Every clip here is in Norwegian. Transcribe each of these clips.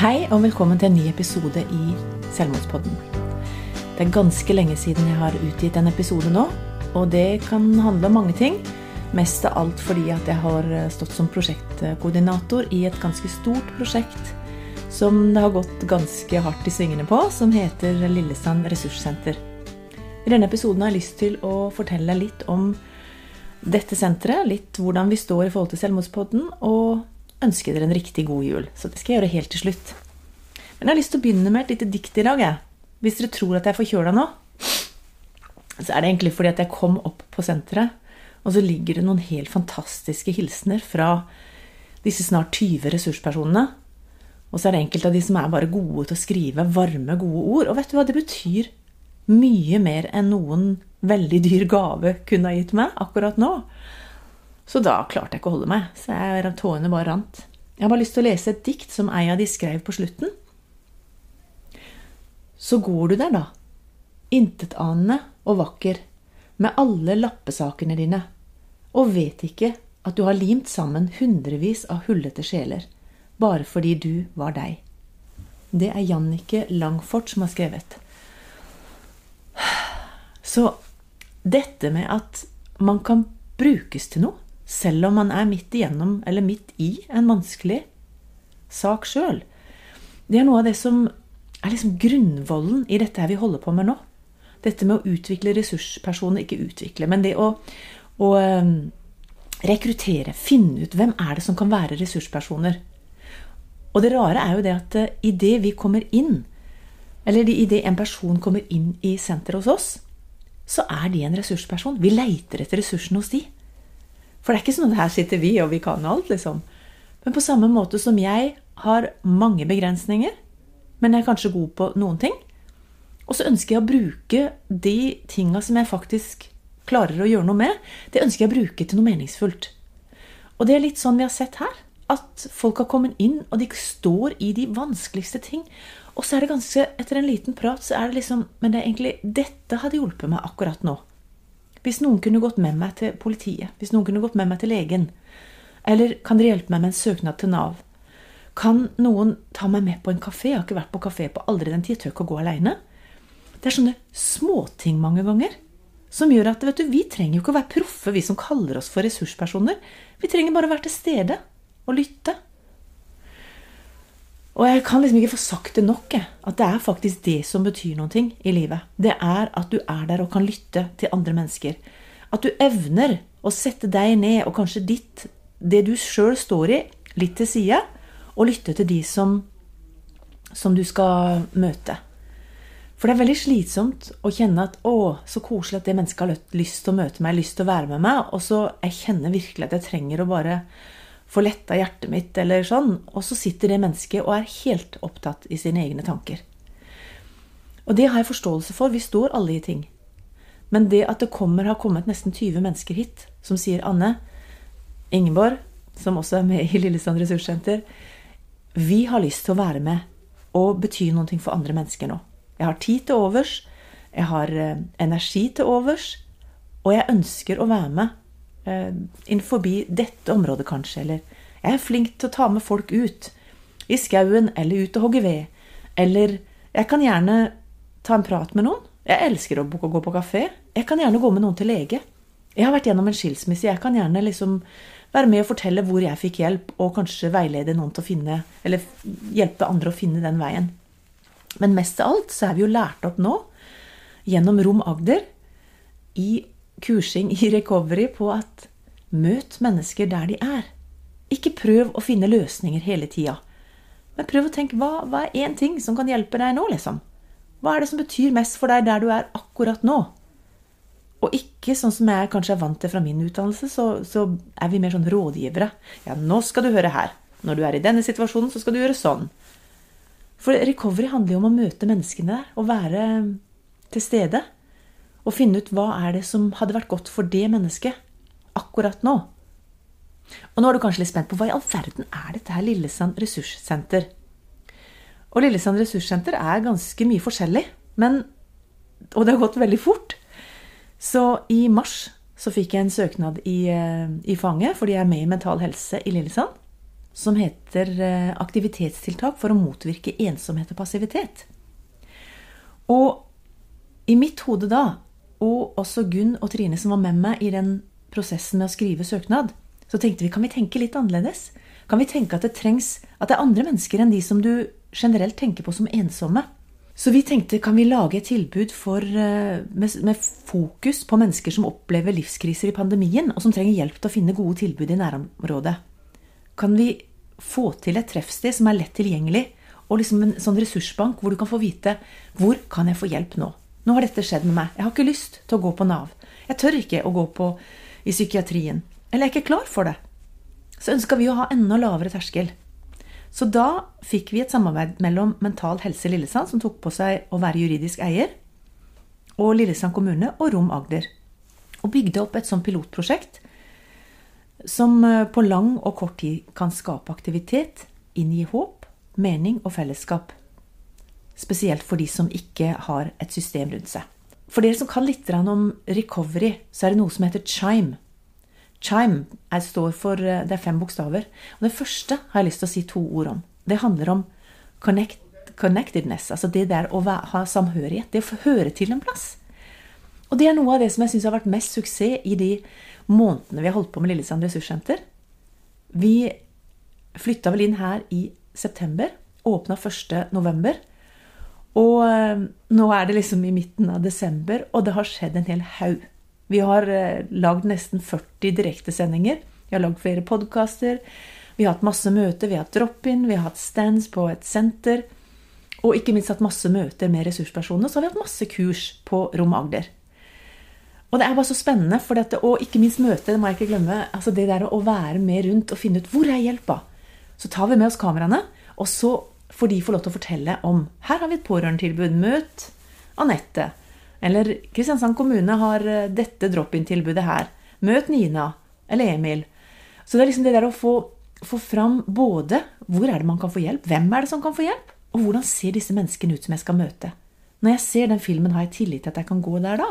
Hei og velkommen til en ny episode i Selvmordspodden. Det er ganske lenge siden jeg har utgitt en episode nå, og det kan handle om mange ting. Mest av alt fordi at jeg har stått som prosjektkoordinator i et ganske stort prosjekt som det har gått ganske hardt i svingene på, som heter Lillesand ressurssenter. I denne episoden har jeg lyst til å fortelle litt om dette senteret, litt hvordan vi står i forhold til Selvmordspodden, og ønske dere en riktig god jul. Så det skal jeg gjøre helt til slutt. Men jeg har lyst til å begynne med et lite dikt i dag. Hvis dere tror at jeg er forkjøla nå, så er det egentlig fordi at jeg kom opp på senteret, og så ligger det noen helt fantastiske hilsener fra disse snart 20 ressurspersonene. Og så er det enkelte av de som er bare gode til å skrive varme, gode ord. Og vet du hva, det betyr mye mer enn noen veldig dyr gave kunne ha gitt meg akkurat nå. Så da klarte jeg ikke å holde meg, så jeg, tårene bare rant. Jeg har bare lyst til å lese et dikt som ei av de skrev på slutten. Så går du der, da, intetanende og vakker, med alle lappesakene dine, og vet ikke at du har limt sammen hundrevis av hullete sjeler, bare fordi du var deg. Det er Jannike Langfort som har skrevet. Så dette med at man kan brukes til noe, selv om man er midt igjennom, eller midt i, en vanskelig sak sjøl, det er noe av det som er liksom grunnvollen i dette vi holder på med nå. Dette med å utvikle ressurspersoner, ikke utvikle, men det å, å um, rekruttere, finne ut hvem er det som kan være ressurspersoner. Og det rare er jo det at uh, idet vi kommer inn, eller idet en person kommer inn i senteret hos oss, så er de en ressursperson. Vi leiter etter ressursene hos de. For det er ikke sånn at her sitter vi, og vi kan alt, liksom. Men på samme måte som jeg har mange begrensninger, men jeg er kanskje god på noen ting, og så ønsker jeg å bruke de tinga som jeg faktisk klarer å gjøre noe med, det ønsker jeg å bruke til noe meningsfullt. Og det er litt sånn vi har sett her. At folk har kommet inn, og de står i de vanskeligste ting. Og så er det ganske, etter en liten prat, så er det liksom Men det er egentlig Dette hadde hjulpet meg akkurat nå. Hvis noen kunne gått med meg til politiet, hvis noen kunne gått med meg til legen, eller kan dere hjelpe meg med en søknad til Nav? Kan noen ta meg med på en kafé? Jeg har ikke vært på kafé på aldri den tid. Jeg tør ikke å gå aleine. Det er sånne småting mange ganger som gjør at vet du, vi trenger jo ikke å være proffe, vi som kaller oss for ressurspersoner. Vi trenger bare å være til stede og lytte. Og jeg kan liksom ikke få sagt det nok, jeg, at det er faktisk det som betyr noe i livet. Det er at du er der og kan lytte til andre mennesker. At du evner å sette deg ned og kanskje ditt, det du sjøl står i, litt til side, og lytte til de som, som du skal møte. For det er veldig slitsomt å kjenne at 'å, så koselig at det mennesket har lyst til å møte meg, lyst til å være med meg', og så jeg kjenner virkelig at jeg trenger å bare få letta hjertet mitt, eller sånn. Og så sitter det mennesket og er helt opptatt i sine egne tanker. Og det har jeg forståelse for. Vi står alle i ting. Men det at det kommer, har kommet nesten 20 mennesker hit som sier Anne, Ingeborg, som også er med i Lillesand ressurssenter, vi har lyst til å være med og bety noe for andre mennesker nå. Jeg har tid til overs, jeg har eh, energi til overs, og jeg ønsker å være med eh, innenfor dette området, kanskje. Eller jeg er flink til å ta med folk ut. I skauen, eller ut og hogge ved. Eller jeg kan gjerne ta en prat med noen. Jeg elsker å gå på kafé. Jeg kan gjerne gå med noen til lege. Jeg har vært gjennom en skilsmisse. Jeg kan gjerne liksom være med og fortelle hvor jeg fikk hjelp, og kanskje veilede noen til å finne Eller hjelpe andre å finne den veien. Men mest av alt så er vi jo lært opp nå, gjennom Rom Agder, i kursing i recovery på at møt mennesker der de er. Ikke prøv å finne løsninger hele tida. Men prøv å tenke hva, hva er én ting som kan hjelpe deg nå, liksom? Hva er det som betyr mest for deg der du er akkurat nå? Og ikke sånn som jeg kanskje er vant til fra min utdannelse, så, så er vi mer sånn rådgivere. Ja, nå skal du høre her. Når du er i denne situasjonen, så skal du gjøre sånn. For recovery handler jo om å møte menneskene der og være til stede og finne ut hva er det som hadde vært godt for det mennesket akkurat nå. Og nå er du kanskje litt spent på hva i all verden er dette her Lillesand ressurssenter? Og Lillesand ressurssenter er ganske mye forskjellig, men, og det har gått veldig fort. Så i mars så fikk jeg en søknad i, eh, i fanget fordi jeg er med i Mental Helse i Lillesand. som heter eh, Aktivitetstiltak for å motvirke ensomhet og passivitet. Og i mitt hode da, og også Gunn og Trine som var med meg i den prosessen med å skrive søknad, så tenkte vi kan vi tenke litt annerledes? Kan vi tenke at det trengs at det er andre mennesker enn de som du generelt tenker på som ensomme? Så vi tenkte kan vi lage et tilbud for, eh, med, med, fokus på mennesker som opplever livskriser i pandemien, og som trenger hjelp til å finne gode tilbud i nærområdet. Kan vi få til et treffsted som er lett tilgjengelig, og liksom en sånn ressursbank hvor du kan få vite hvor kan jeg få hjelp nå? Nå har dette skjedd med meg. Jeg har ikke lyst til å gå på Nav. Jeg tør ikke å gå på i psykiatrien. Eller jeg er ikke klar for det. Så ønska vi å ha enda lavere terskel. Så da fikk vi et samarbeid mellom Mental Helse Lillesand, som tok på seg å være juridisk eier, og Lillesand kommune og Rom Agder. Og bygde opp et sånt pilotprosjekt som eh, på lang og kort tid kan skape aktivitet, inngi håp, mening og fellesskap. Spesielt for de som ikke har et system rundt seg. For dere som kan litt om recovery, så er det noe som heter chime. Chime er, står for eh, Det er fem bokstaver. Og det første har jeg lyst til å si to ord om. Det handler om connect, connectedness. Altså det der å ha samhørighet. Det å få høre til en plass. Og det er noe av det som jeg syns har vært mest suksess i de månedene vi har holdt på med Lillesand ressurssenter. Vi flytta vel inn her i september. Åpna 1.11. Og eh, nå er det liksom i midten av desember, og det har skjedd en hel haug. Vi har eh, lagd nesten 40 direktesendinger. Vi har lagd flere podkaster. Vi har hatt masse møter, vi har hatt drop-in, vi har hatt stands på et senter. Og ikke minst hatt masse møter med ressurspersoner. Så har vi hatt masse kurs på Rom Agder. Og det er bare så spennende, for dette, og ikke minst møtet, det må jeg ikke glemme. altså Det der å være med rundt og finne ut hvor er hjelpa. Så tar vi med oss kameraene, og så får de få lov til å fortelle om Her har vi et pårørendetilbud. Møt Anette. Eller Kristiansand kommune har eh, dette drop-in-tilbudet her. Møt Nina. Eller Emil. Så det er liksom det der å få, få fram både hvor er det man kan få hjelp, hvem er det som kan få hjelp, og hvordan ser disse menneskene ut som jeg skal møte. Når jeg ser den filmen, har jeg tillit til at jeg kan gå der da.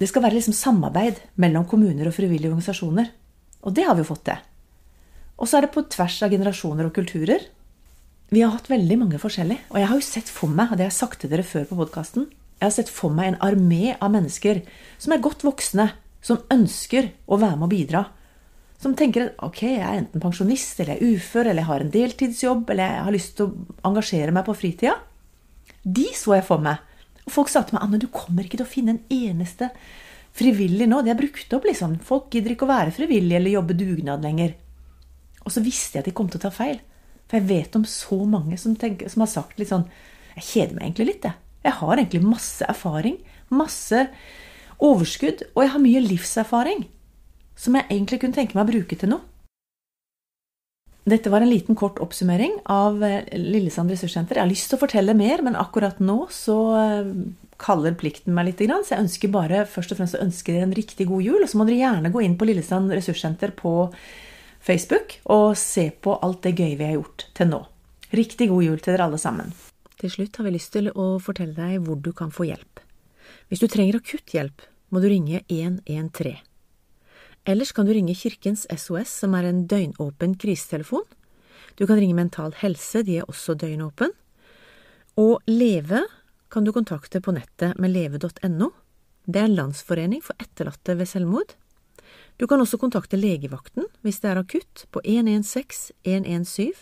Det skal være liksom samarbeid mellom kommuner og frivillige organisasjoner. Og det har vi jo fått til. Og så er det på tvers av generasjoner og kulturer. Vi har hatt veldig mange forskjellige. Og jeg har jo sett for meg, og det har jeg sagt til dere før på podkasten, jeg har sett for meg en armé av mennesker som er godt voksne, som ønsker å være med og bidra. Som tenker at ok, jeg er enten pensjonist, eller jeg er ufør, eller jeg har en deltidsjobb, eller jeg har lyst til å engasjere meg på fritida. De så jeg for meg. Og folk sa til meg Anne, du kommer ikke til å finne en eneste frivillig nå. De er brukt opp, liksom. Folk gidder ikke å være frivillige eller jobbe dugnad lenger. Og så visste jeg at de kom til å ta feil. For jeg vet om så mange som, tenker, som har sagt litt sånn Jeg kjeder meg egentlig litt, jeg. Jeg har egentlig masse erfaring. Masse overskudd. Og jeg har mye livserfaring som jeg egentlig kunne tenke meg å bruke til noe. Dette var en liten kort oppsummering av eh, Lillesand ressurssenter. Jeg har lyst til å fortelle mer, men akkurat nå så eh, kaller plikten meg litt. Så jeg ønsker bare først og fremst å ønske dere en riktig god jul. Og så må dere gjerne gå inn på Lillesand ressurssenter på Facebook og se på alt det gøye vi har gjort til nå. Riktig god jul til dere alle sammen. Til slutt har vi lyst til å fortelle deg hvor du kan få hjelp. Hvis du trenger akutt hjelp, må du ringe 113. Ellers kan du ringe Kirkens SOS, som er en døgnåpen krisetelefon. Du kan ringe Mental Helse, de er også døgnåpen. Og Leve kan du kontakte på nettet med leve.no. Det er Landsforening for etterlatte ved selvmord. Du kan også kontakte legevakten hvis det er akutt, på 116 117.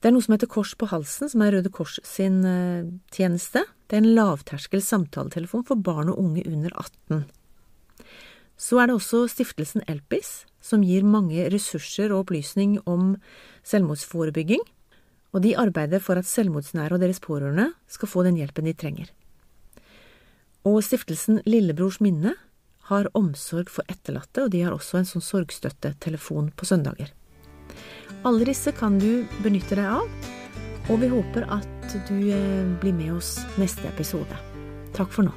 Det er noe som heter Kors på halsen, som er Røde Kors sin uh, tjeneste. Det er en lavterskel samtaletelefon for barn og unge under 18. Så er det også stiftelsen Elpis, som gir mange ressurser og opplysning om selvmordsforebygging, og de arbeider for at selvmordsnære og deres pårørende skal få den hjelpen de trenger. Og stiftelsen Lillebrors minne har omsorg for etterlatte, og de har også en sånn sorgstøttetelefon på søndager. Alle disse kan du benytte deg av, og vi håper at du eh, blir med oss neste episode. Takk for nå.